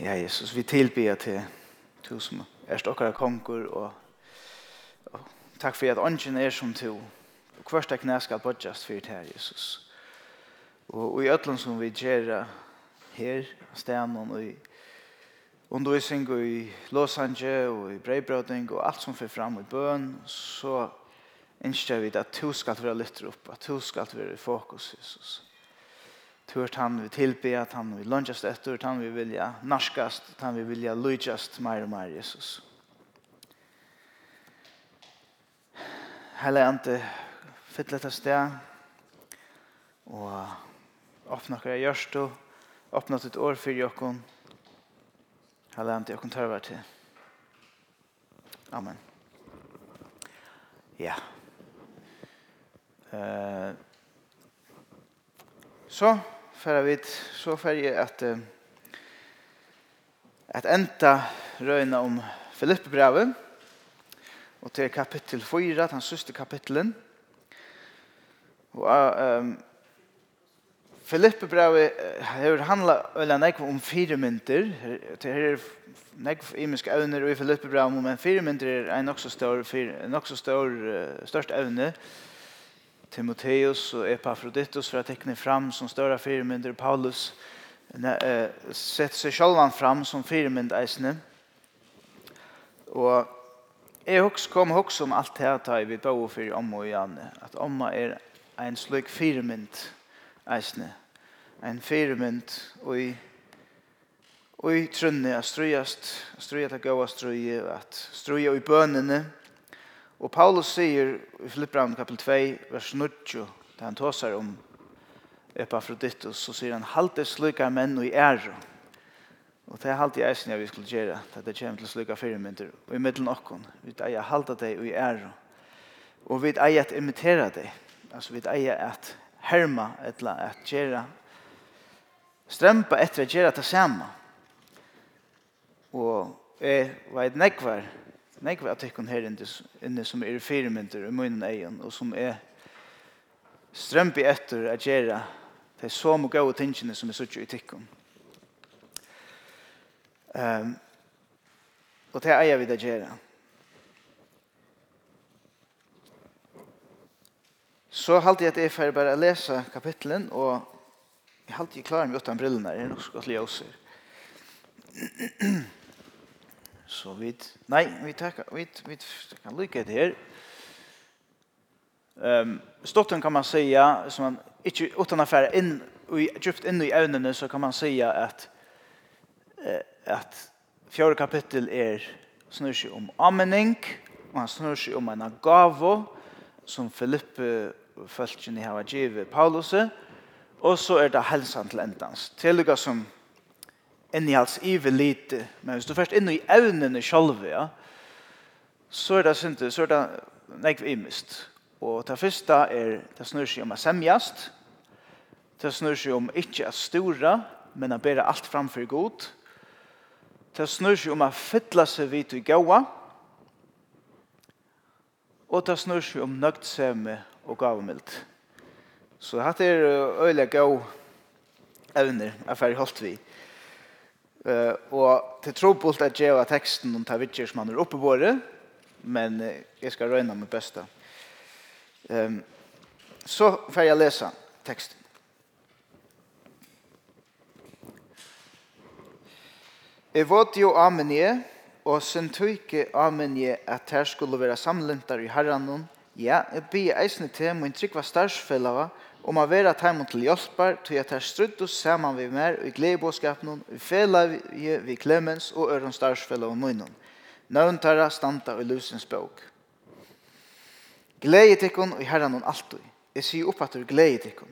Ja, Jesus, vi tilbyr til du som er stokkere konger, og, og takk for at ånden er som du, og hverst knæ skal bodgjast for det her, Jesus. Og, og i øtlen som vi gjør her, stenen, og i undervisning, og i Låsange, og i breibrødning, og alt som fyrir fram i bøn, så innskjer vi at du skal være lytter opp, at du skal være i fokus, Jesus. Jesus. Tørt han vi tilbe at han vi lunchast etter, han vi vilja narskast, han vi vilja lujast mer og mer Jesus. Hele ante fytle til sted, og åpne jeg gjørst og åpne et år for jokken Hele ante dere tørver til. Amen. Ja. Eh... Uh, Så færa vid, så færa jeg at at enda røyna om Filippebrevet og til kapittel 4, den sørste kapittelen. Og um, Filippebrevet har handla eller nekv om fire mynter. til her er nekv imisk evner i Filippe brevet men fire mynter er en nokså stor nok så større, størst evne. Timoteus och Epafroditus för att tekne fram som större firmynder Paulus eh, sett seg självan fram som firmynd eisene. Och jeg kom også om allt det här tar vi på för om og igjen. att om är en slik firmynd eisene. En firmynd och i Og i trunne, a strøyast, strøyast a gaua strøy, at strøye i bønene, Og Paulus sier i Filipparan kapitel 2, vers 9, da han tåsar om Epafroditus, så sier han, halte slika menn og i ære. Og det er halte i eisen jeg vi skulle gjøre, at det kommer til slika firmynter, og i middelen okkon, vi eier halte deg og i ære. Og vi eier at imitera deg, altså vi eier at herma, eller at gjøre, strømpa etter at gjøre det samme. Og jeg vet nekvar, nekve at ikkon her inne som er firmynter i munnen egen, og som er strømpi etter at gjera de så og gode tingene som er suttje i tikkon. Um, og det eier vi det gjera. Så halte jeg at jeg får bare lese kapitlen, og jeg halte jeg klarer meg uten brillene, det er nok så godt ljøser. Så vi, nei, vi tar, vi, vi kan lykke det her. Um, Stotten kan man säga, som man inte utan affär in och djupt in i ämnena så kan man säga att eh, att fjärde kapitel är snur sig om amening och han snur sig om en gavo som Filippe fölkjen i hava givet Paulus og så er det helsan til endans. Tilluga som innehals ive lite, men hvis du først inn i evnene sjølve, ja, så er det sinte, så er det nekv imist. Og det første er, det snur seg om å semjast, det snur seg om ikke å stora, men å bære alt framfor god, det snur seg om å fytla seg vidt i gaua, og det snur seg om nøgtseme og gavmild. Så dette er øyelig gau evner, jeg ferdig holdt vi. Uh, og til trobult er jeg av teksten om ta vitjer som han er oppe våre, men uh, jeg skal røyne med besta. Um, så får jeg lese teksten. Jeg vet jo amenje, og sin tøyke amenje at her skulle være samlentar i herranon, ja, jeg blir eisne til min trygg var og om å være teimen til hjelper, til at jeg strydde saman vi mer i gledebåskapen, i fele vi Clemens og øren starsfella og munnen. Nøvn tarra standa i lusens bøk. Gledet ikkon og herran hon alltid. Jeg sier opp at du gledet ikkon.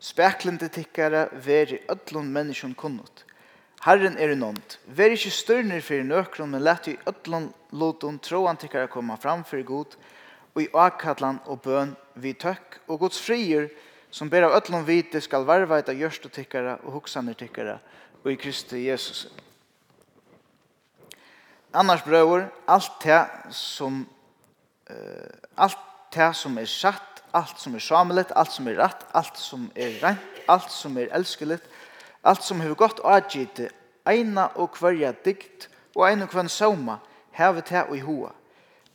Speklende tikkare veri ødlån menneskjon kunnot. Herren er nånt. Veri ikkje størner fyrir nøkron, men lett i ödlun loton troan tikkare koma fram fyrir god, og i akkallan og bøn vi tøkk, og gods frier, som ber av ötlom vite skal varvaita gjørst og tykkara og hoksaner tykkara og i Kristi Jesus. Annars brøver, alt det som uh, alt det som er satt, alt som er samlet, alt som er rett, alt som er rent, alt som er elskeligt, alt som hefur gott avgitt, eina og kvarja dikt og eina og hverja sauma, hevet det og i hoa.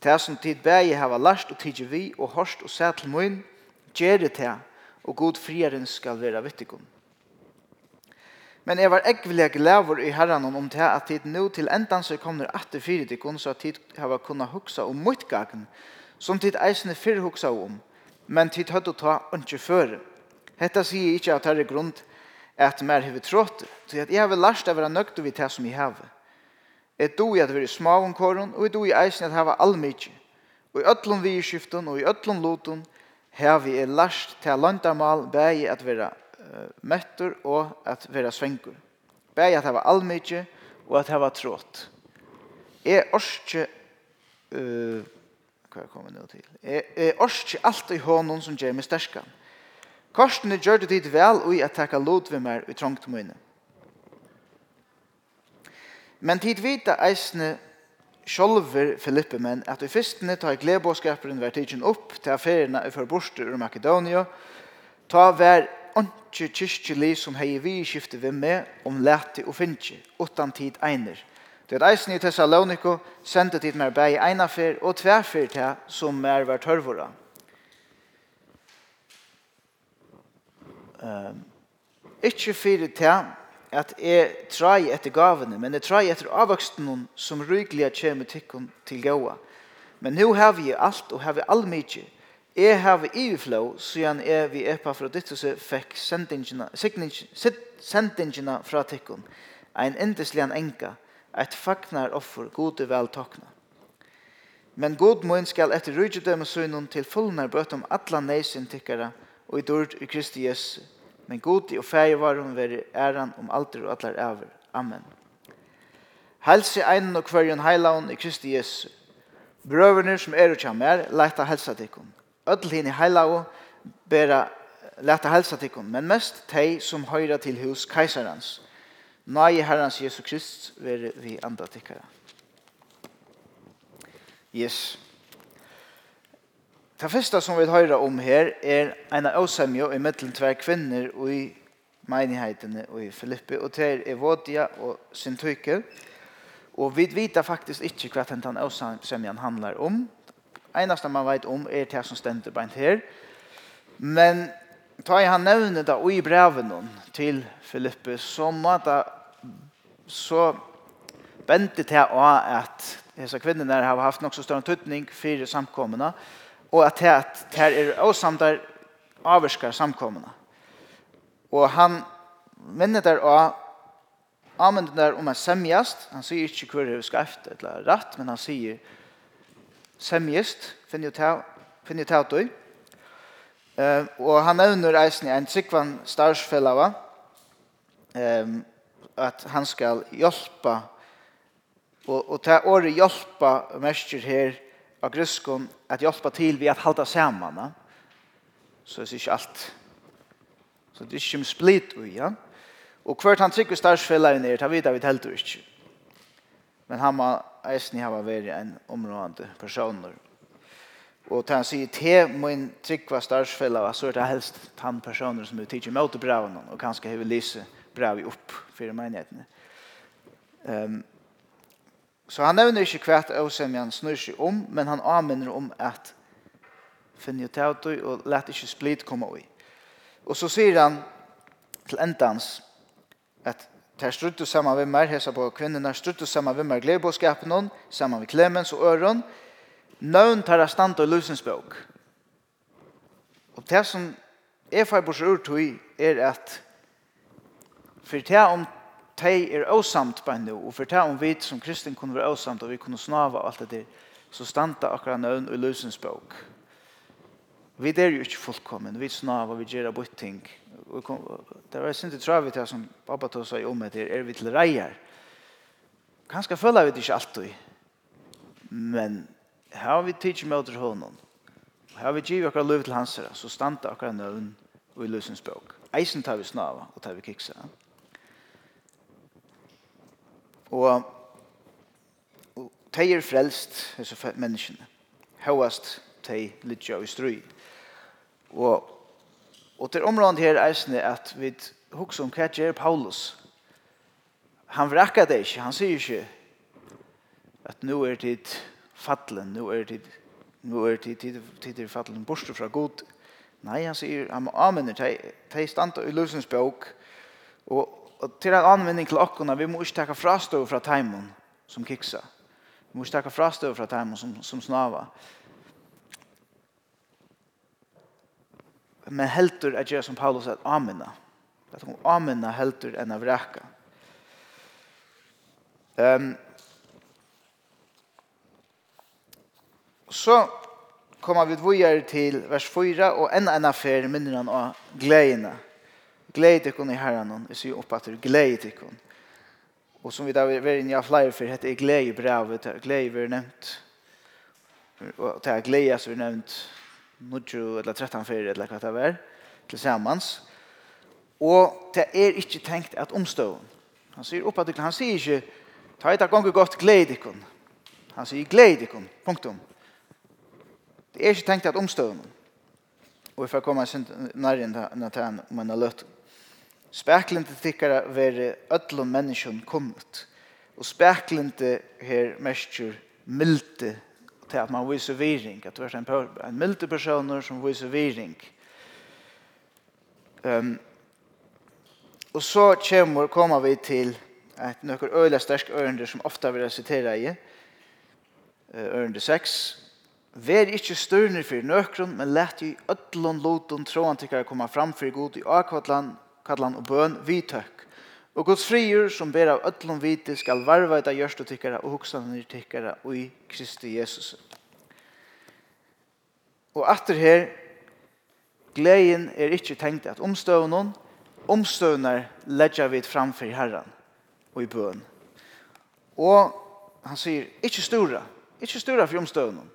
Det som tid bægi hava last og tidsi vi og horst og sæt til mun, gjeri det og god frieren skal være vittikum. Men jeg var ekvelig glæver i herren om det at tid nå til endan så kommer atter fire til så at tid har kunnet huksa om motgagen som tid eisene fire huksa om, men tid høyde å ta ikke før. Hetta sier ikke at det er grunn at mer har vi trått, til at jeg har lært å være nøgt over det som jeg har. Jeg do i at vi er små om kåren, og jeg do i eisen at jeg har allmykje. Og i øtlom vi i skiften, og i øtlom loten, har vi er lært til landamal bægi at vera uh, møtter og at vera svengur. Bægi at hava almykje og at hava trått. Er orske uh, hva er kommet ned til? Er, er orske alt i hånden som gjør meg sterskan. Korsene gjør det dit vel og i at takka lot ved meg i trångt munne. Men tid vita eisne sjolver Filippe men at i fyrstene tar glebåskaperen vært tidsen opp til affærene i borster ur Makedonia ta vær anki kyrkjeli som hei vi skifte vi med om lete og finnje, utan tid einer Det eisen i Thessaloniko sendte tid mer bei einafer og tverfer til som er vært hørvora. Um, ikke fyrir til at jeg trai etter gavene, men jeg trai etter avvoksten som rygelig kjem tikkun til gåa. Men nu har vi alt og har vi all mykje. Jeg har vi iveflå, siden jeg vi epa fra dittelse fikk sendingina, sendingina fra tikkun. Ein endeslian enka, et fagnar offer, gode vel tokna. Men god mun skal etter rydgjødømme sønnen til fullnar bøtt om atla neisin tikkara og i dord i Kristi Jesu men god og fæg var hun være æran om alder og allar over. Amen. Helse einen og hverjun heilaun i Kristi Jesu. Brøverne som er og kjammer, leta helsa tikkum. hinn i heilau bera leta helsa tikkum, men mest tei som høyra til hus keiserans. Nei herrans Jesu Krist være vi andra tikkara. Yes. Det første som vi hører om her er en av åsemjo i mittelen tver kvinner og i menighetene og i Filippi, og til er Evodia og Sintuike. Og vi vet faktisk ikke hva den åsemjan handler om. Eneste man vet om er det som stender beint her. Men ta i han nevne det og i breven til Filippi, så må det så bente til å at disse kvinnerne har haft nok så større tøtning for samkommende, og og at det her er der avvarskar samkommende. Og han minner der og anvender der om en semjast. Han sier ikke hvor det er skreft eller rett, men han sier semjast, finner jo til at Uh, og han nevner eisen i en sikvann starsfellava um, at han skal hjelpa og, og ta året hjelpa mestjer her av gruskon att hjälpa till vid att hålla samman. Så det är inte allt. Så det är inte split och ja. Och kvart han tycker starsfällaren är det vet vi helt inte. Men han var eisen hava varit en områdande personer. Og til han sier, te min tryggva starsfella, så er det helst han personer som er tidsi mot braven, og kanskje heve lise bravi opp fyrir menighetene. Um, Så han nevner ikke hvert åsemjan snur seg om, men han anminner om at finne ut av det og lette ikke splitt komme i. Og så sier han til endans at Ter strutt og saman vimmer, hesa på kvinnerne, strutt og saman vimmer, gledbåskapen noen, saman vi Clemens og Øron, nøvn tar av stand og lusens bøk. Og det som er for bors urtøy er at for det om de er åsamt på henne, og for det om vi som kristen kunne være åsamt, og vi kunne snava alt det der, så standa akkurat nøvn i løsens bok. Vi er jo ikke fullkommen, vi snava, vi gjør bort ting. Det var sint i travet her som pappa tog seg om etter, er vi til reier? Kanskje føler vi det ikke alltid, men her har vi tid med åter hånden, her vi giv akkurat løv til hans her, så standa akkurat nøvn i løsens bok. Eisen tar vi snava, og tar vi kiksa. Ja. Og de er frelst, disse menneskene. Høyest de lytter i strøy. Og, og til området her er at vi husker om hva gjør Paulus. Han vrakker det ikke, han sier ikke at nå er tid fattelen, nå er tid nu er tid tid tid er fattelen borste fra god. Nei, han sier, han amen de, de standa i løsens bok, og og til en anvending til okkona, vi må ikke takke frastøv fra teimen som kiksa. Vi må ikke takke frastøv fra teimen som, som snava. Men heldur er det som Paulus att amina. Att hun amina heldur enn av räcka. Um, så kommer vi videre til vers 4, og enn enn affær minner han av gledene. Gleid ikkon i herran, vi sier opp at du gleid ikkon. Og som vi da var inne i flere for, heter er glede i brevet, det glede vi har nevnt. Og det er glede som vi har nevnt, nudjo eller 13 fyrir eller hva det var, til sammans. Og det er ikke tenkt at omstå. Han sier opp at han sier ikke, ta et av gonger godt glede ikon. Han sier glede ikon, punktum. Det er ikke tenkt at omstå. Og vi får komme nærmere enn at han, om han har løtt Speklende tykkara veri öllum menneskjum kommet. Og speklende her mestjur milde til at man viser viring, at du er en, en milde personer som viser viring. Um, og så kommer, kommer vi til et nøkker øyla stersk ørende som ofta vil jeg sitere i, ørende 6, Vær ikkje størner for nøkron, men let i ødlån loton tråan tikkara koma fram for god i akvatland kallan og bøn vidtøkk. Og Guds frigjur som ber av öllum viti skal varva etter gjørst og tykkara og hoksanir tykkara og i Kristi Jesus. Og atter her, gleden er ikkje tenkt at omstøvnen, omstøvner ledja vi framfor Herren og i bøn. Og han sier, ikkje stora, ikkje stora for omstøvnen.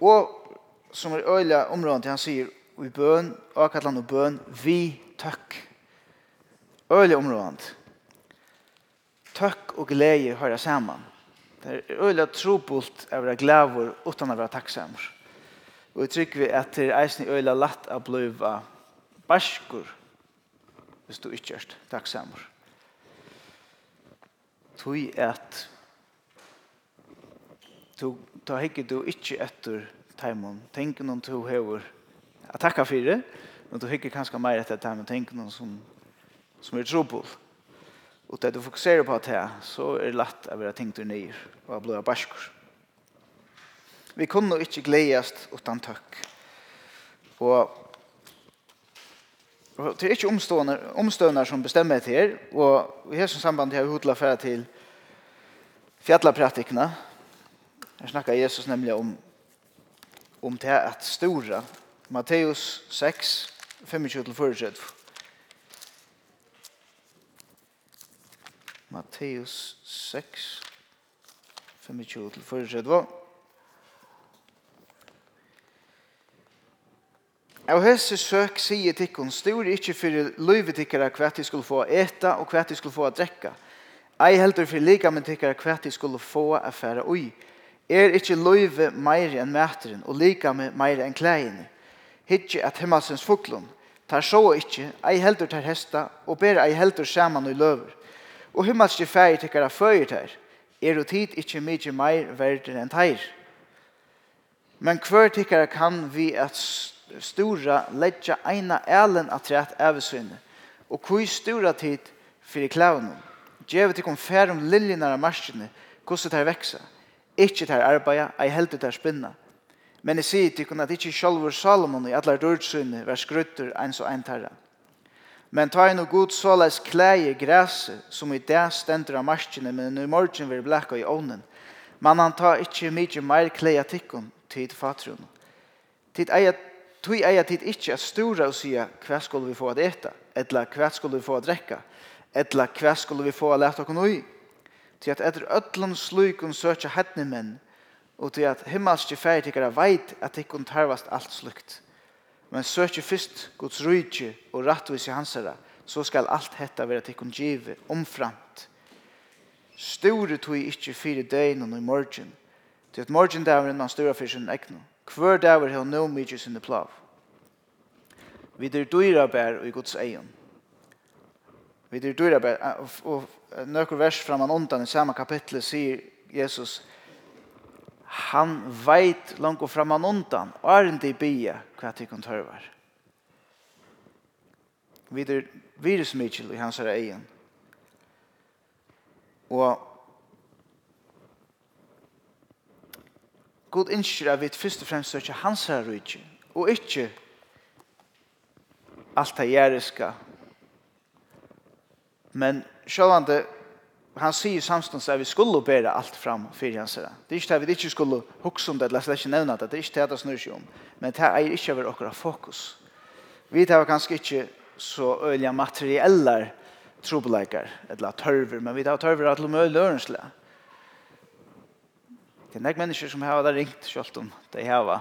Og som er øyla områden til han sier, i bøn, kallar og bøn, vi tøkk. Øyelig områdant. Tøkk og glede hører saman. Det er øyelig trobult å være glavur uten å være takksamur. Og jeg trykker vi at det er eisen øyelig latt å bli barskur hvis du ikke er takksamur. Tui at du, da hekker du ikke etter timon. Tenk noen to hever att tacka för det, men du hikker kanske mer att det här med tingene som, som är trobel. Och det du fokuserar på det här så är det lätt att vara tänkt ur nyr och att bli bæskur. Vi kunde nog inte gledast utan Och och Det är inte omstående, omstående som bestämmer det här. Och i som samband har vi hotlat færa till fjallapratikkene. Her snackar Jesus nämligen om, om det at stora Matteus 6, 25-40. Matteus 6, 25-40. Av hese søk sier tikkun, stor ikkje fyrir løyve tikkara hva de skulle få eta og hva de skulle få drekka. Ei heldur fyrir lika med tikkara hva de skulle få a færa ui. Er ikkje løyve meire enn mæteren og lika med meire enn klægene hitje at himmelsens fuklun. Tar så ikkje, ei heldur tar hesta, og ber ei heldur saman og løver. Og himmelske færi tikkara føyer tar. Er og tid ikkje mykje meir verder enn teir. Men hver tikkara kan vi at stora letja eina elen at rett avsvinne. Og kui stora tid fyrir klavnum. Djevet tikkum fær om liljenar av marskene, hvordan tar veksa. Ikkje tar arbeida, ei heldur tar spinna. Men jeg sier til at ikke sjølver Salomon i alle dørdsynet var skrutter en så en terra. Men ta en og god såleis klæje græse, som i det stender av marskene, men i morgen vil blekka i ånden. Men han tar ikke mye mer klæje tikkun tid fatron. Tid eia, tui eia tid ikkje at stora og sia hva skulle vi få at eta, etla hva skulle vi få at drekka, etla hva skulle vi få at leta okon ui. Tid at etter ötlun slukun søkja hetnimenn, og til at himmelske færtikere veit at ikkun tarvast alt slukt. Men søkje fyrst Guds rydje og rattvis i hansara, så skal alt hetta vera tikkun give omframt. Store tog ikkje fire døgn og i morgen, til at morgen daveren man stora fyrir sin egnu. Hver daver hei no mykje sinne plav. Vi dyr dyra bær og i Guds egen. Vi dyr dyr bær, og nøkker vers framan undan i samme kapittel sier Jesus, han veit langt og framan undan, og er ikke i bia hva til kan tørvar. Vi er virus Mitchell i hans egen. Og God innskjer at vi først og fremst søker hans her rydtje, og ikke alt det jæriska. Men sjålande han sier samstånds at vi skulle bære alt fram fyrir hans herre. Det er ikke det at vi ikke skulle hukse om det, eller slett ikke nevne det, det er ikke det det snur seg om. Men det er ikke over okra fokus. Vi tar kanskje ikke så øyelig materielle trobeleikere, eller tørver, men vi tar tørver at de øyelig ørensle. Det er nek mennesker som har det ringt, selv om de har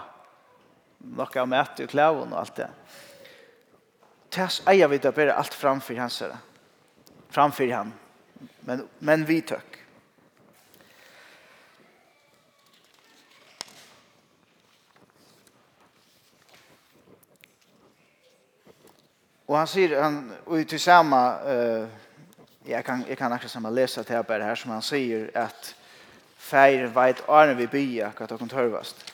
noe av mæt og klæven og alt det. Det er eier vi til å bære alt fram fyrir hans herre. Fram fyrir hans men, men vi tøkk. Og han sier, han og ju tillsamma uh, jeg kan jeg kan akkurat samme lese til här bara här som han sier at feir veit arne vi bya hva att ta kontorvast.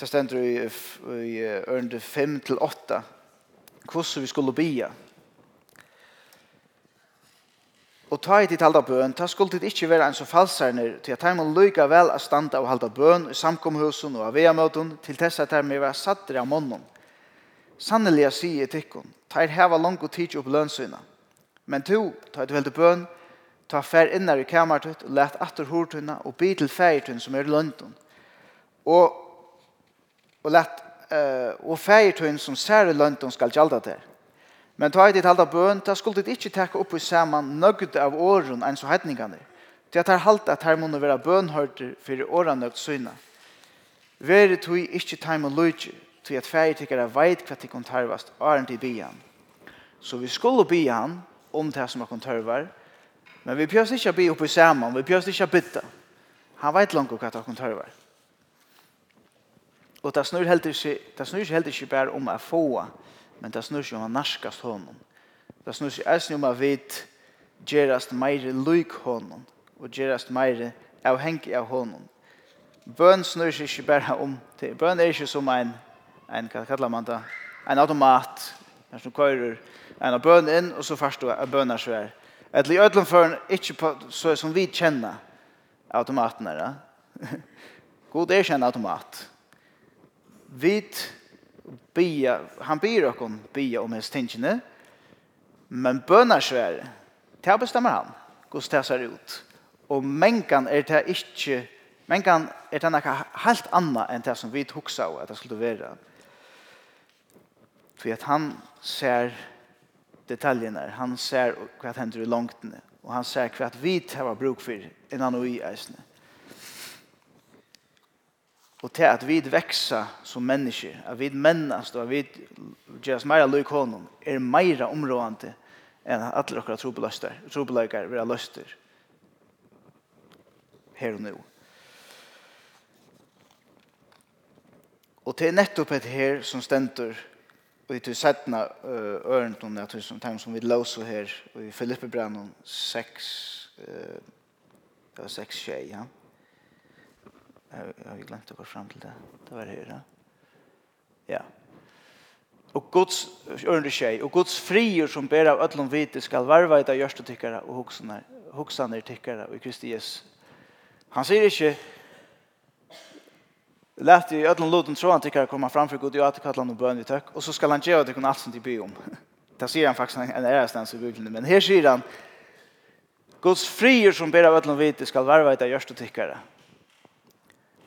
Det stender i i ørende 5 till 8. hvordan vi skulle bya. Og ta i ditt halda bøn, ta skulle ditt ikkje være en så falsarner, til at heimann lykka vel a standa og halda bøn i samkomhusen og aveamøtun, til tess at heimann vera sattere av månen. Sannelig sier tikkun, ta er heva langt tid opp lønsyna. Men to, ta i du heldur bøn, ta fær innar i kamartut, og let atter hortuna, og by til feirtun som er løntun. Og, og let, uh, og feirtun som sær løntun skal gjalda der. Men ta i ditt halda bøn, ta skulle ditt ikkje teka opp i saman nøgd av åren enn så hedningane. Det er halda at her måne vera bønhørter for åren nøgd syna. Vere tui ikke time og lujtje, tui at færi tikkara veit hva tikkun tarvast åren til bian. Så vi skulle bian om det som akkun tarvar, men vi pjøs ikke bi opp i saman, vi pjøs ikke bytta. Han veit langt hva akkun tarvar. Og det snur heldig ikke, det snur heldig ikke bare om å få men det snur seg om å narskast honom. Det snur seg eisen om å vi gjerast meire luik honom, og gjerast meire avhengig av honom. Bøn snur seg ikke bare om til. Bøn er ikke som en, en hva kallar man det, en automat, en som køyrer en av bøn inn, og så først du er bønner svær. Eller i ødelen føren, ikke på, så som vi kjenner automaten her. God er ikke en automat. Vit bia, han byr okon bia om hans tingene, men bønarsvær, det bestemmer han, hvordan det ser ut. Og mengan er det inte mengan er det något helt anna enn det som vi huksa av at det skulle være. För at han ser detaljerna, han ser hva händer i langtene, og han ser hva vi tar bruk for innan og i eisene og til at vi veksa som mennesker, at vi mennast og at vi gjør oss mer løy honom, er mer områdende enn at alle okkara trobeløster, vil ha løster her og nå. Og til nettopp et her som stender, og i til settna ørent om det som tegn som vi låser her og i Filippe Brannon 6 uh, 6 tjej, ja har vi glemt å gå fram til det. Det var her, ja. Og Guds ørende tjej, og Guds frier som ber av ötlom vite skal varva i det gjørste tykkere og hoksaner, hoksaner tykkere og i Kristi Jesus. Han sier ikke lät i ödlun luten tro han tykkar komma framför Gud i återkallan og bøn vi tøkk, og så skal han gjøre det kun alt som de byr om. Det sier han faktisk en ærestens i Bibelen, men her sier han Guds frier som ber av ödlun vite skal varva i det gjørste tykkere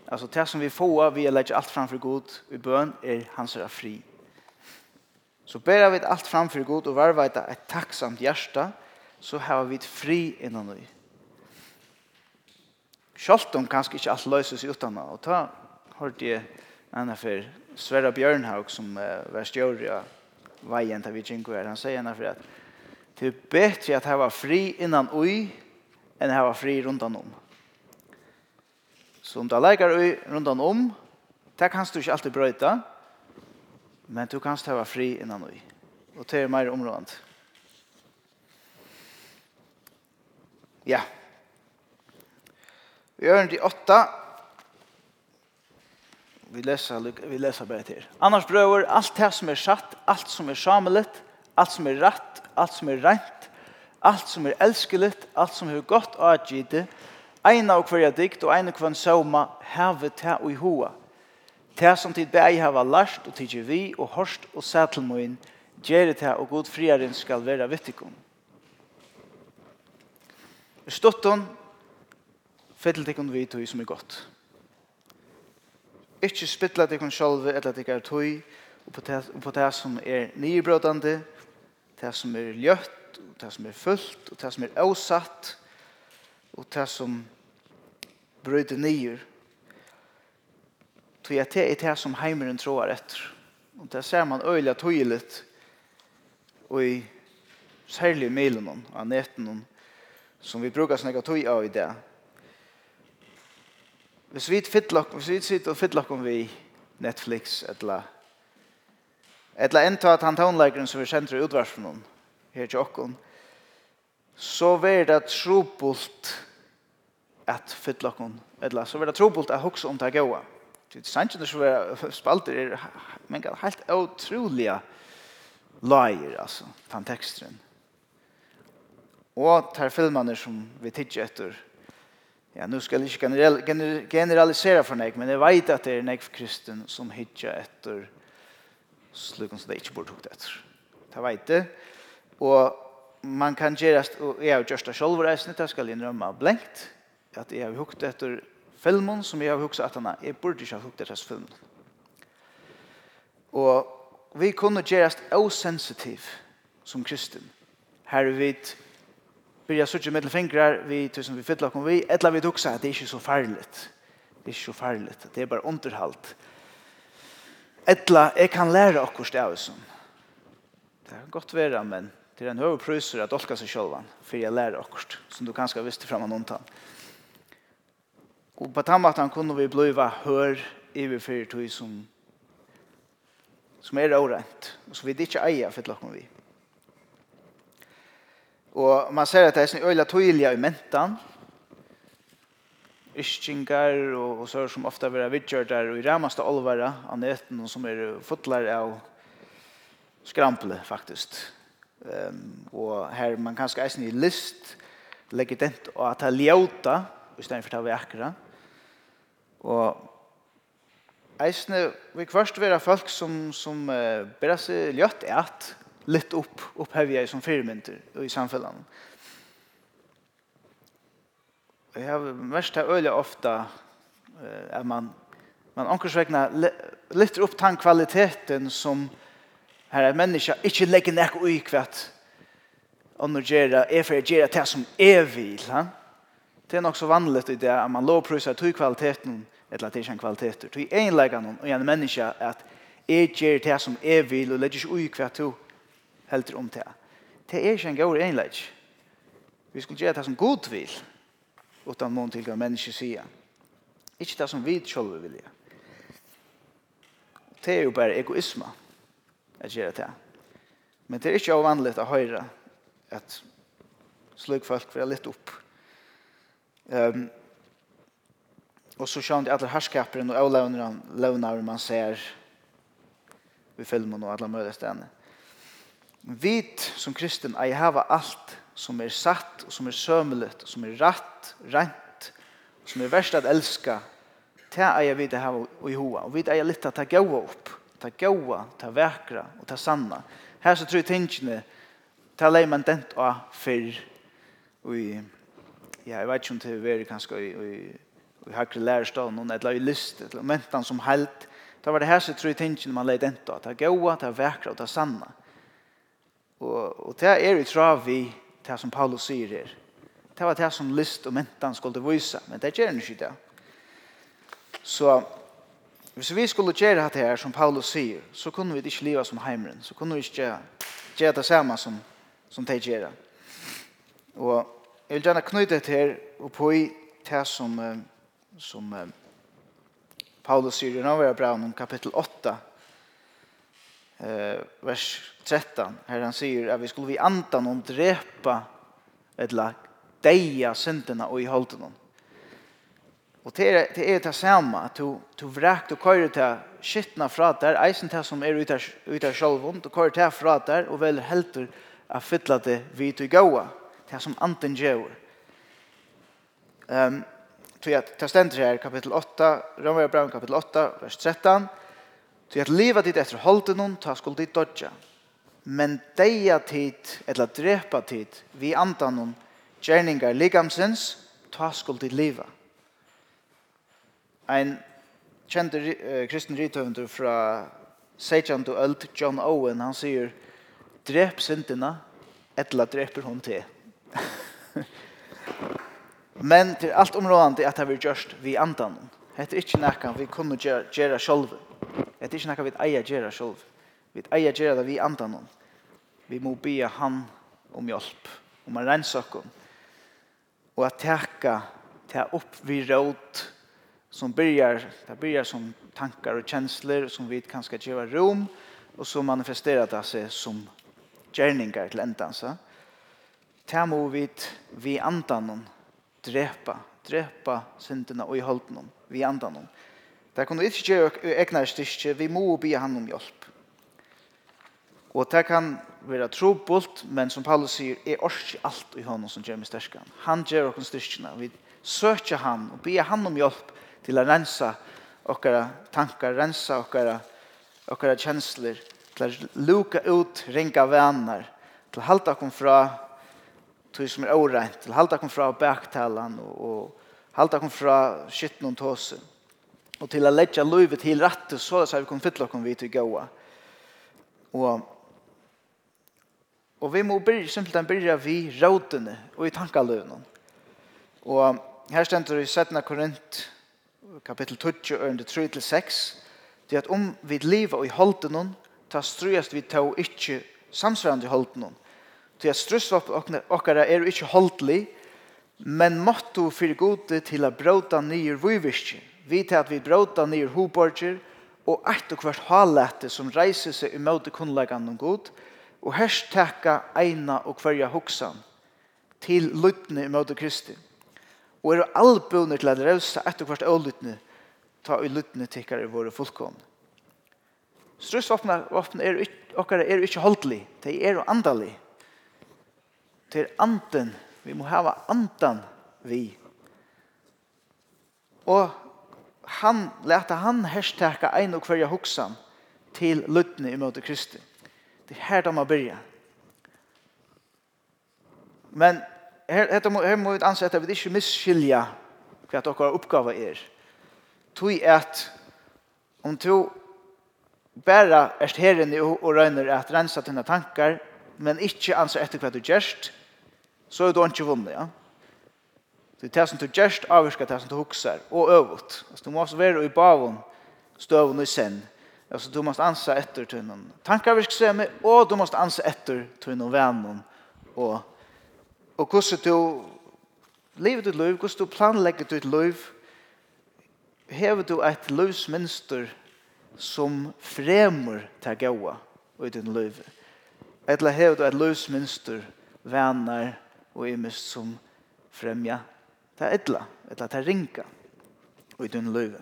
Alltså det som vi får vi lägger allt framför Gud i bön är hans är fri. Så ber vi allt framför Gud och varva ett tacksamt hjärta så har vi fri innan vi. Sjalt om kanskje ikke alt løses utan og ta hørte jeg en av for Sverre Bjørnhaug som uh, var stjør av veien til vi kjenker her. Han sier en av for at det er bedre at jeg var fri innan ui enn jeg var fri rundt om. Mm som du leker i rundt om, det kanst du ikke alltid brøyta, men du kanst hava fri innan ui. Og det er mer områdant. Ja. Vi gjør det i åtta. Vi leser, vi leser bare til. Annars brøver, alt det som er satt, alt som er samlet, alt som er rett, alt som er rent, alt som er elskelig, alt som er godt og atgivet, Ein og hverja dikt og eina kvann sauma heve ta og i hoa. Ta som tid bei hava last og tidsi vi og horst og sætlmoin gjere ta og god friaren skal vera vittikum. Stotton, fettel tikkun vi tui som er godt. Ikki spittla tikkun sjolvi etla tikkar tui og på det som er nybrotande, det som er ljøtt, og det som er fullt, og det som er avsatt, og det som bryter nyer. Så jeg er det som heimeren tror etter. Og det ser man øyla tøylet og i særlig milen av netten som vi brukar snakka tøy av i det. Hvis vi fittlok, hvis vi sitter og fittlok om vi Netflix eller eller enta at han tånleikeren som vi kjenner i utvarsjonen her til okken så vær det trobult at fylla kon eller så verða trobult at hugsa um ta góa. Tí sanjun er vera spaltir er men gal heilt ótrúliga lair altså tan teksturin. Og tar filmarna som vi tittar efter. Ja, nu skal jeg ikke generalisera for mig, men jeg vet at det er en kristen som hitja etter slukken som det ikke burde hukt etter. Det vet det. Og man kan gjøre, og jeg har gjort det selv, og jeg skal innrømme blengt, at jeg har hukt etter filmen som jeg har hukt etter han jeg burde ikke ha hukt etter filmen. Og vi kunne gjøre oss osensitiv som kristen. Her er vi byrja suttje mittel fingrar vi tusen vi fyller om vi etla vi hugsa at det er ikke så farligt. Det er ikke så farligt. Det er bare underhalt. Etla, jeg kan lære akkurat det av stavisen. Det er godt være, men det er en høy prøyser at olka seg selv, for jeg lærer akkurat, som du kanskje har visst fram av noen tann. Og på den måten kunne vi bliva hør i vi fyrir tog som, som er årent, og som vi ikke eier for klokken vi. Og man ser at det er sånn øyla tøyliga i mentan, yskingar og, og sør som ofta vera vidgjørdar og i ramaste olvara av neten som er fotlar av skrample faktisk. Um, og her man kanskje eisen i list legger dent og at det er ljota i stedet for det vi akkurat Og eisne, vi kvørst vera folk som, som uh, bera seg ljøtt er litt opp, opphevja som firmynter i samfunnet. Og jeg har mest her øyelig ofta uh, at man, man ankersvegna litt opp tann kvaliteten som her er menneska ikkje legger nek ui kvart og nå gjerra, er for jeg gjerra det som er vil. Det er nok så vanligt i det at man lovprøyser til kvaliteten eller til sin kvaliteter. Til noen og en menneske at jeg gjør det som jeg vil og legger ikke ui hva du helter om det. Det er ikke en god enlegg. Vi skulle gjøre det som god vil utan noen til hva menneske sier. Ikke det som vi selv vil gjøre. Det er jo bare egoisme at gjøre det. Men det er ikke vanligt å høre at slik folk vil ha litt opp Um, og så sjønt alle herskaperen og avlevner han lönar man ser i filmen og alle mulige stedene. Vit som kristen ei hava alt som er satt og som er sømelig, som er rätt rent, som er verst at elska, ta jag vet det hava i hoa. Og vit ei litt at ta gaua opp, ta gaua, ta vekra og ta sanna. Her så tror jeg tingene, ta leimann dent og fyrr og ja, jeg vet ikke om det var kanskje i, i, i hakre noen eller i lyst, eller mentan som helt. Da var det her som tror jeg tingene man leide enda, det er gåa, det er vekra, det er sanna. Og, og det er i trav vi, det som Paulus sier her. Det var det som lyst og mentan skulle vise, men det gjør han ikke det. Så hvis vi skulle gjøre det her som Paulus sier, så kunne vi ikke leva som heimren, så kunne vi ikke gjøre det samme som, som de gjør. Og Jeg vil gjerne knyte det her og på i det som, som Paulus sier i Nåvera Braun om kapittel 8, vers 13, her han sier at vi skulle vi anta noen drepa eller deia syndene og i holden om. Og det er det, er det samme, at du, du vrakt og kører til skittene fra der, eisen til som er ute av sjølvund, du kører til fra der, og vel helter å fylle det vidt og gåa det som anten gjør. Um, Tog at det stender her, kapitel 8, Romer Brown, kapitel 8, vers 13. Tog at livet ditt etter holde noen, ta skuld ditt dodja. Men deia tid, eller drepa tid, vi andan noen, gjerningar ligamsins, ta skuld ditt livet. Ein kjent uh, kristen rithøvendur fra Sejan to Öld, John Owen, han sier, drep syndina, etla dreper hon til. Men til alt områdande er at det vi gjørst vi andan. Det er ikke noe vi kunne gjøre selv. Det er ikke noe vi eier gjøre selv. Vi eier gjøre det vi andan. Vi må be han om hjelp, om å rense oss. Og at teka, ta opp vi råd som börjar det börjar som tankar og kjensler som vi kan skal gjøre rom og så manifesterar det seg som gjerningar til endansa. Det må vi vi andan drepa, drepa synderna og i holden vi andan om. Det kan vi ikke gjøre egnar vi må be han om hjälp Og det kan være trobult, men som Paulus sier, er orsk alt i honom som gjør meg styrkan. Han gör oss styrkene, vi söker han og be han om hjälp til å rensa okkara tankar, rensa okkara, okkara kjensler, til å luka ut, ringa venner, til å halda oss fra tog som er årent, til halda kom fra baktalan og, og halda kom fra skytten og tåse, Og til å legge løyvet til rette, så er vi kom fytle okkom vi til gåa. Og, og vi må byrja, simpelthen byrja vi rådene og i tankaløvene. Og her stender i 17. Korint, kapittel 20, ørende 3-6, det at om vi lever i holden, ta strøyast vi ta ikke samsvarende i holden, Til at strøsvåp okkara er ikke holdelig, men måttu fyrir gode til at bråta nyer vujvirkje, vi til at vi bråta nyer hoborger, og eit og hvert halete som reiser seg imot kunnlegan om god, og herst teka eina og hverja hoksan til lutne imot Kristi. Og er albuner til at revsa eit og hvert ålutne, ta i lutne tikkar i våre fullkomne. Strøsvåpna er, okkara er ikkje holdelig, de er andalig, til anden. Vi må hava andan vi. Og han leta han hashtagga ein og kvarja hoksan til lutne imot Kristi. Det her da må byrja. Men her, her, må, her må vi anse at vi ikke misskilja hva dere oppgave er. Tui at om to bare erst herren og, og røyner at rensa dine tankar men ikke anser etter hva du gjerst, så er du ikke vunnet, ja. Det er det som du gjerst avvirka det som du hukser, og øvut. Altså, du må også være i bavun, støvun og sen. Altså, du må ansa etter tunnen tankarvirksemi, og du må ansa etter tunnen vennom, og, og hvordan du lever ditt liv, hvordan du planlegger ditt liv, hever du et livsmønster som fremur til gaua i din liv. Eller hevd du et løsmynster, venner og imest som fremja. ta etla, etla det ringa og i dun løyve.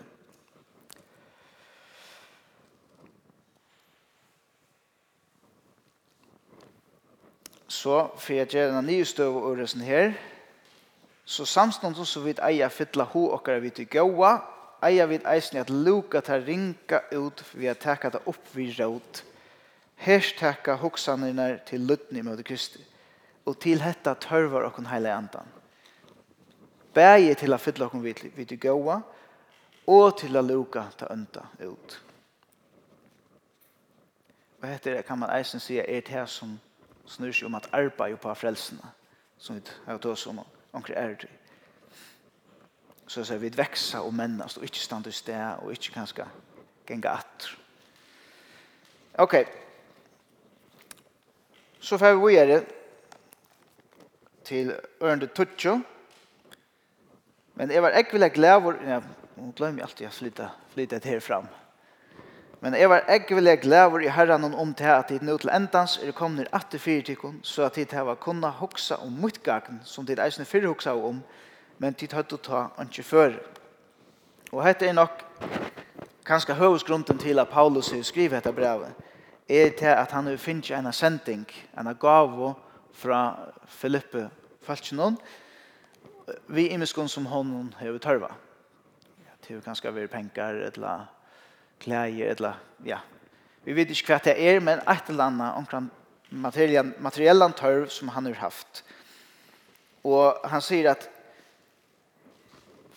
Så for jeg gjør en støv og øresen her, så samstånd så vidt eier fytla ho okkar við til gåa, eier vidt eisen at luka ta ringa ut vi har takket det opp vi råd Herstakka hoksanirna til luttni mot Kristi. Og til hetta tørvar okkun heile andan. Bægi til a fylla okkun vit, vit i gåa, og til a luka ta unda ut. Og hetta kan man eisen sige er det som snur seg om at arbeid på frelsene, som vi har tås om omkring er det. Så sier vi veksa og mennast, og ikke stande i sted, og ikke kanskje genga atter. Okej. Okay. Så får vi videre til Ørnde Tutsjo. Men jeg var ikke vilja glæver... Ja, nå glemmer jeg alltid å flytte, flytte det her fram. Men jeg var ikke glad glæver i herren om til at de nå til endans er kommet ned til så at det til var kunne hoksa om motgagen som det eisende fyrre hoksa om, men tid har å ta ikke før. Og dette er nok kanskje høvesgrunden til at Paulus skriver dette brevet er til at han har finnet en sending, en gave fra Filippe Falkjenån, vi imiskon som hon har tørva. Til kanskje vi penger, eller klæger, eller ja. Vi vet ikke hva det er, men et eller annet omkring materiellen tørv som han har haft. Og han sier at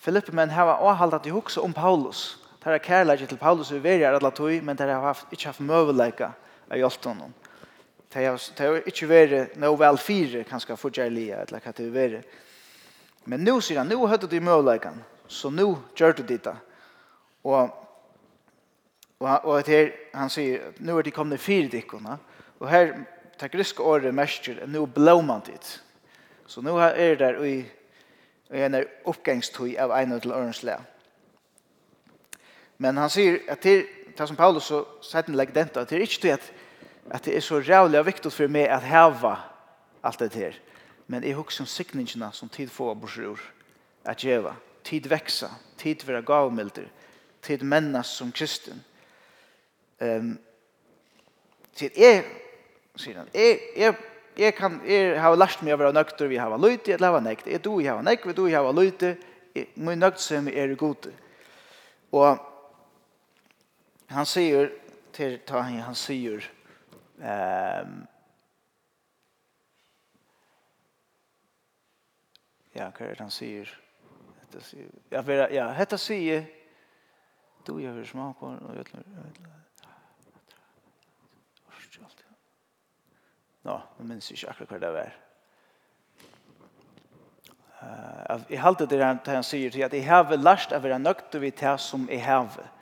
Filippe men har avhaldat i hukse om Paulus. Det er kærlighet til Paulus og Veria er alle tog, men det har haft, ikke haft møveleika av hjelpte honom. Det har, det har ikke vært noe vel fire, kanskje fortjærlige, eller hva det har vært. Men nu sier han, nu høyde du møveleikan, så nu gjør du ditt. Og, og, og her, han sier, nu er de kommet fire dikkona, og her, det griske året mestjer, nu blå man dit. Så nu er det der i, i en oppgangstøy av en til ørens lea. Men han sier at til, til som Paulus så sier han legger denta, det er ikke til at, at det er så rævlig og viktig for meg at heva alt det her. Men jeg husker om sikningene som tid får borsrur at gjøre. Tid veksa, tid vera gavmilder, tid mennes som kristen. Um, sier jeg, sier han, jeg, jeg, jeg kan, jeg har lært meg å være nøkter, vi har løyte, jeg har nekt, jeg do, jeg har nekt, vi do, jeg har løyte, min nøkter som er gode. Og han säger till ta han han säger ehm Ja, hva er det han sier? Hetta sier, ja, vera, ja, hetta sier, du gjør smak på, og jeg vet Nå, jeg minns ikke akkurat hva det var. Uh, jeg halte det han, han sier til at jeg har lært å være nøkt og det som jeg har vært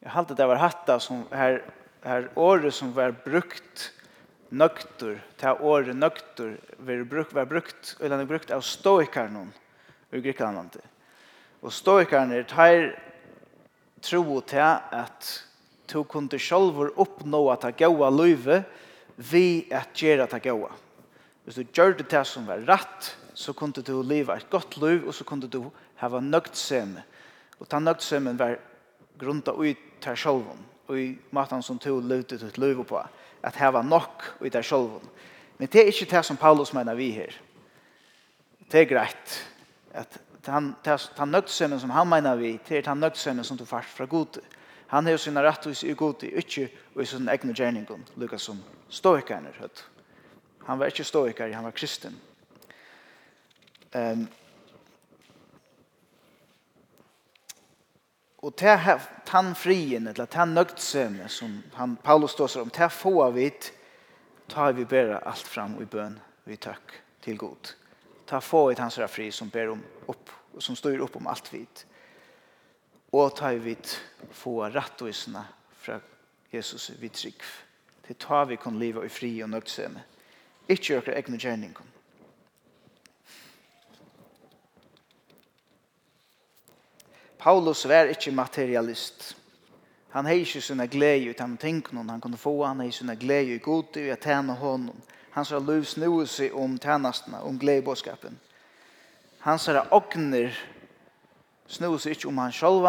Jag halte det var hatta som här här året som var brukt nøkter, til året nøkter var brukt var brukt eller den brukt av stoikarnon i Grekland. Og stoikarne er tær tro til at du kunne selv uppnå at det gode livet vi at gjøre det gode. Hvis du gjør det til som var rett, så kunde du leva et godt liv, og så kunde du ha hava nøgtseme. Og ta nøgtsemen var grunnet ut tar sjolvun, og i matan som to lutet ut luvu på, at heva nok og i tar sjolvun. Men det er ikke det som Paulus mener vi her. Det er greit. At han, han nøgtsømmen som han mener vi, det er han nøgtsømmen som du fart fra gode. Han har sina rettvis i gode, ikke i sin egne gjerningon, lukka som stoikerne. Han var ikke stoiker, han var kristen. Um, Og det han frien, eller han nøgtsømme, som han, Paulus står om, til få av vidt, tar vi bare alt fram i bøn, vi takk til god. Ta få vidt hans fri som ber om opp, som står opp om alt vidt. Og ta vidt få rattoisene fra Jesus vid trygg. Det tar vi kun livet i fri og nøgtsømme. Ikke gjør egne gjerninger. Paulus var ikke materialist. Han har ikke sånne glede ut av tingene han kunne få. Han hei sånne glede i god til å tjene hånden. Han sa lov snue seg om tjenestene, om gledebåskapen. Han sa åkner snue seg ikke om han selv,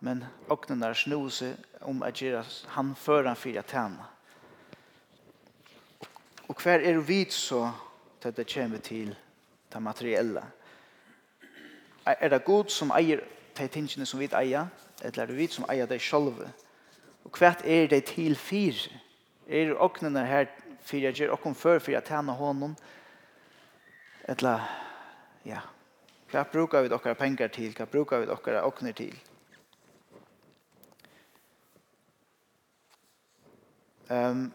men åknene snue seg om at han før han fyrer tjene. Og hver er vi så til det kommer til det materielle? Er det god som eier de tingene som vi eier, eller er det vi som eier de selv? Og hva er det til fire? Er det åknene her fire, er det åkken før fire tjene hånden? Eller, ja, hva brukar vi dere penger til? Hva brukar vi dere åkner til? Um,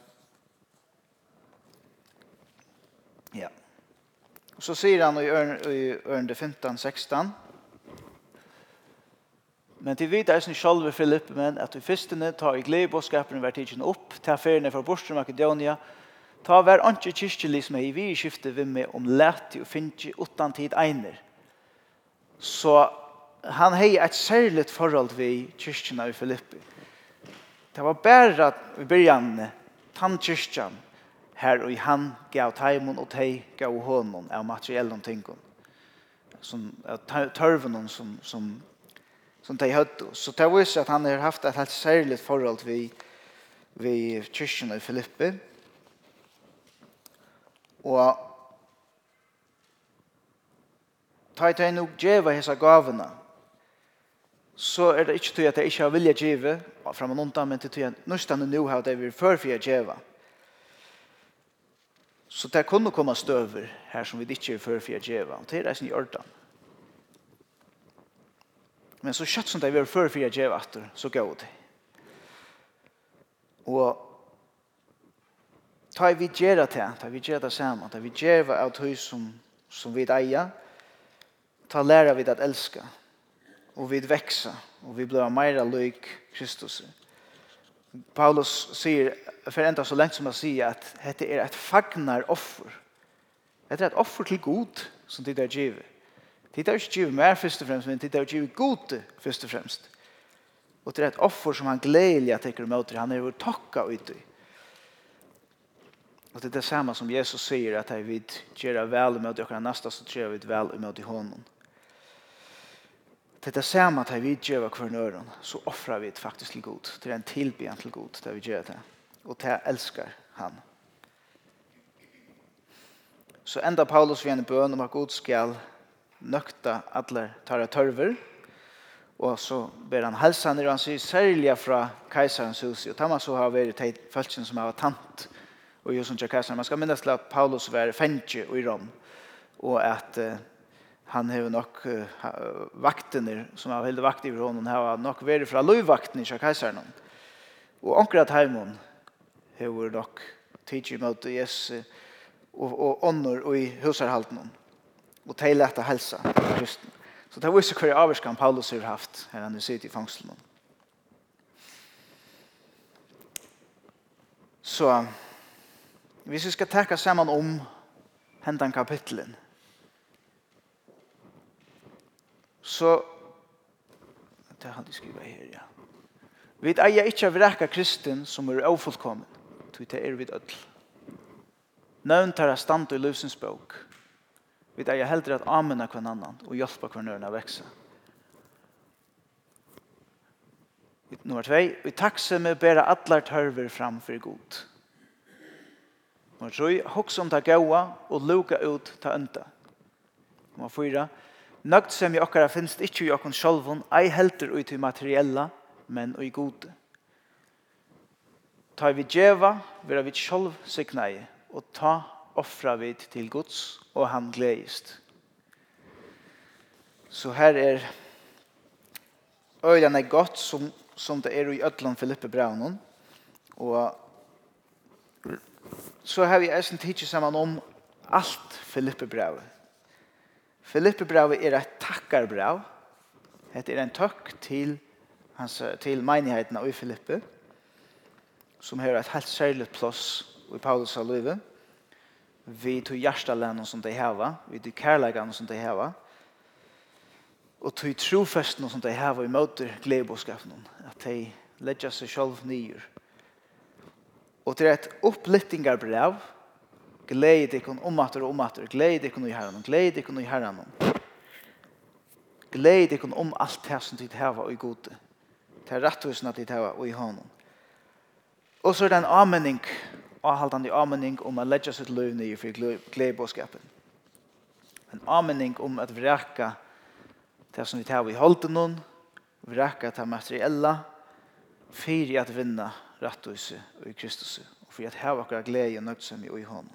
ja. Og så sier han i ørende 15-16, Men til vita sin sjálve Filippe, men at vi fyrstene tar i glede bådskapen hver tidsen opp, ta feriene fra Borsen Makedonia, ta hver andre kyrkjelig som er i vi skifte vi med om leti og finne utan tid einer. Så han hei et særligt forhold vi kyrkjene i Filippi. Det var bare i byrjan tann kyrkjan her og han gav taimon og tei gav honom av materiellen tingon som tørvenen som, som som de hadde. Så det viser at han har haft et helt særligt forhold vi, vi kyrkjen i Filippi. Og ta i tøyne og djeva hese gavene, så er det ikke til at jeg ikke har vilja djeva, fram og undan, men til tøy at nøstan og nå har det vi før for djeva. Så det kunne komme støver her som vi ikke er før for djeva, og det er eisen i ordan. Men så kjøtt som det var før for jeg gjør så gav det. Og ta vi gjør det til, ta vi gjør det sammen, ta vi gjør det av tøy som, som vi eier, ta lærer vi att at och og vi växa og vi blir mer lik Kristus. Paulus sier, för ända så länge som han sier, att det är ett fagnar offer. Det är ett offer till god som det er givet Tid har ikke givet mer først og fremst, men tid har givet gode først og fremst. Og det är et offer som han gledelig at teker mot. Han er vår tacka ut i. Og det er det samme som Jesus sier, at jeg vil gjøre vel mot dere neste, så gjør vi vel mot i hånden. Det er det samme at jeg vil gjøre hver nøren, så offrer vi det faktisk til god. Det er en tilbyen til god, det vi gjør det. Og det älskar han. Så enda Paulus vi en bøn om at god skal nøkta alle tæra tørver. Og så ber han helsa ned, og han sier særlig fra keiserens hus. Og Thomas så har vært teit følelsen som har tant og jo som keiser. Man skal minnes til at Paulus var fengje i Rom, og at uh, han har nok uh, vaktene, som har veldig vakt i Rom, har nok vært fra lovvaktene i keiseren. Og akkurat at heimen har nok tidsi mot Jesus og, og ånder og i husarhalten. Og og de helsa kristen. Så det viser hver avvarskan Paulus har haft her han sitter i fangselen. Så hvis vi skal takke sammen om hendan kapitlen så det har de skrivet her, ja. Vi eier ikke av reka kristen som er ofullkommen, til det er vi dødl. Nøvn tar jeg stand i løsens bok. Vi er jeg heldur at amena hver annan og hjelpa kvann å veksa. Nummer 2. Vi takse med bæra allar tørver fram for god. Nummer 3. Hoks om ta gaua og luka ut ta ønta. Nummer 4. Nøgt sem i okkara finnst ikkje i okkon sjolvun, ei heldur ut i materiella, men i gode. Ta vi djeva, vera vi sjolv signai, og ta offra vi til gods og han gledist. Så her er øyene godt som, som det er i Øtland Filippe Braunen. Og så har vi eisen tidsi saman om alt Filippe Braunen. Filippe Brau er et takkarbrau. Det er en takk til, hans, til menigheten i Filippe som har et helt særlig plass i Paulus av livet vi tog hjertelæren som de heva, vi tog kærleikene som de heva, og tog trofesten som de heva i møter gledebåskapen, at de ledger seg selv nyer. Og det er et opplyttingerbrev, glede dere om at og om at dere, glede dere i herren, glede ikon i herren. Glede ikon om alt det som de heva og i gode, til rettvisene de heva og i hånden. Og så er det en anmenning avhaldande avmenning om at ledja sitt liv nye for gledebåskapen. En avmenning om at vreka det som vi tar i holden noen, vreka det materiella, fyrir at vinna rattvise og i Kristus, og fyrir at heva okkar glede og nøgtsam i honom.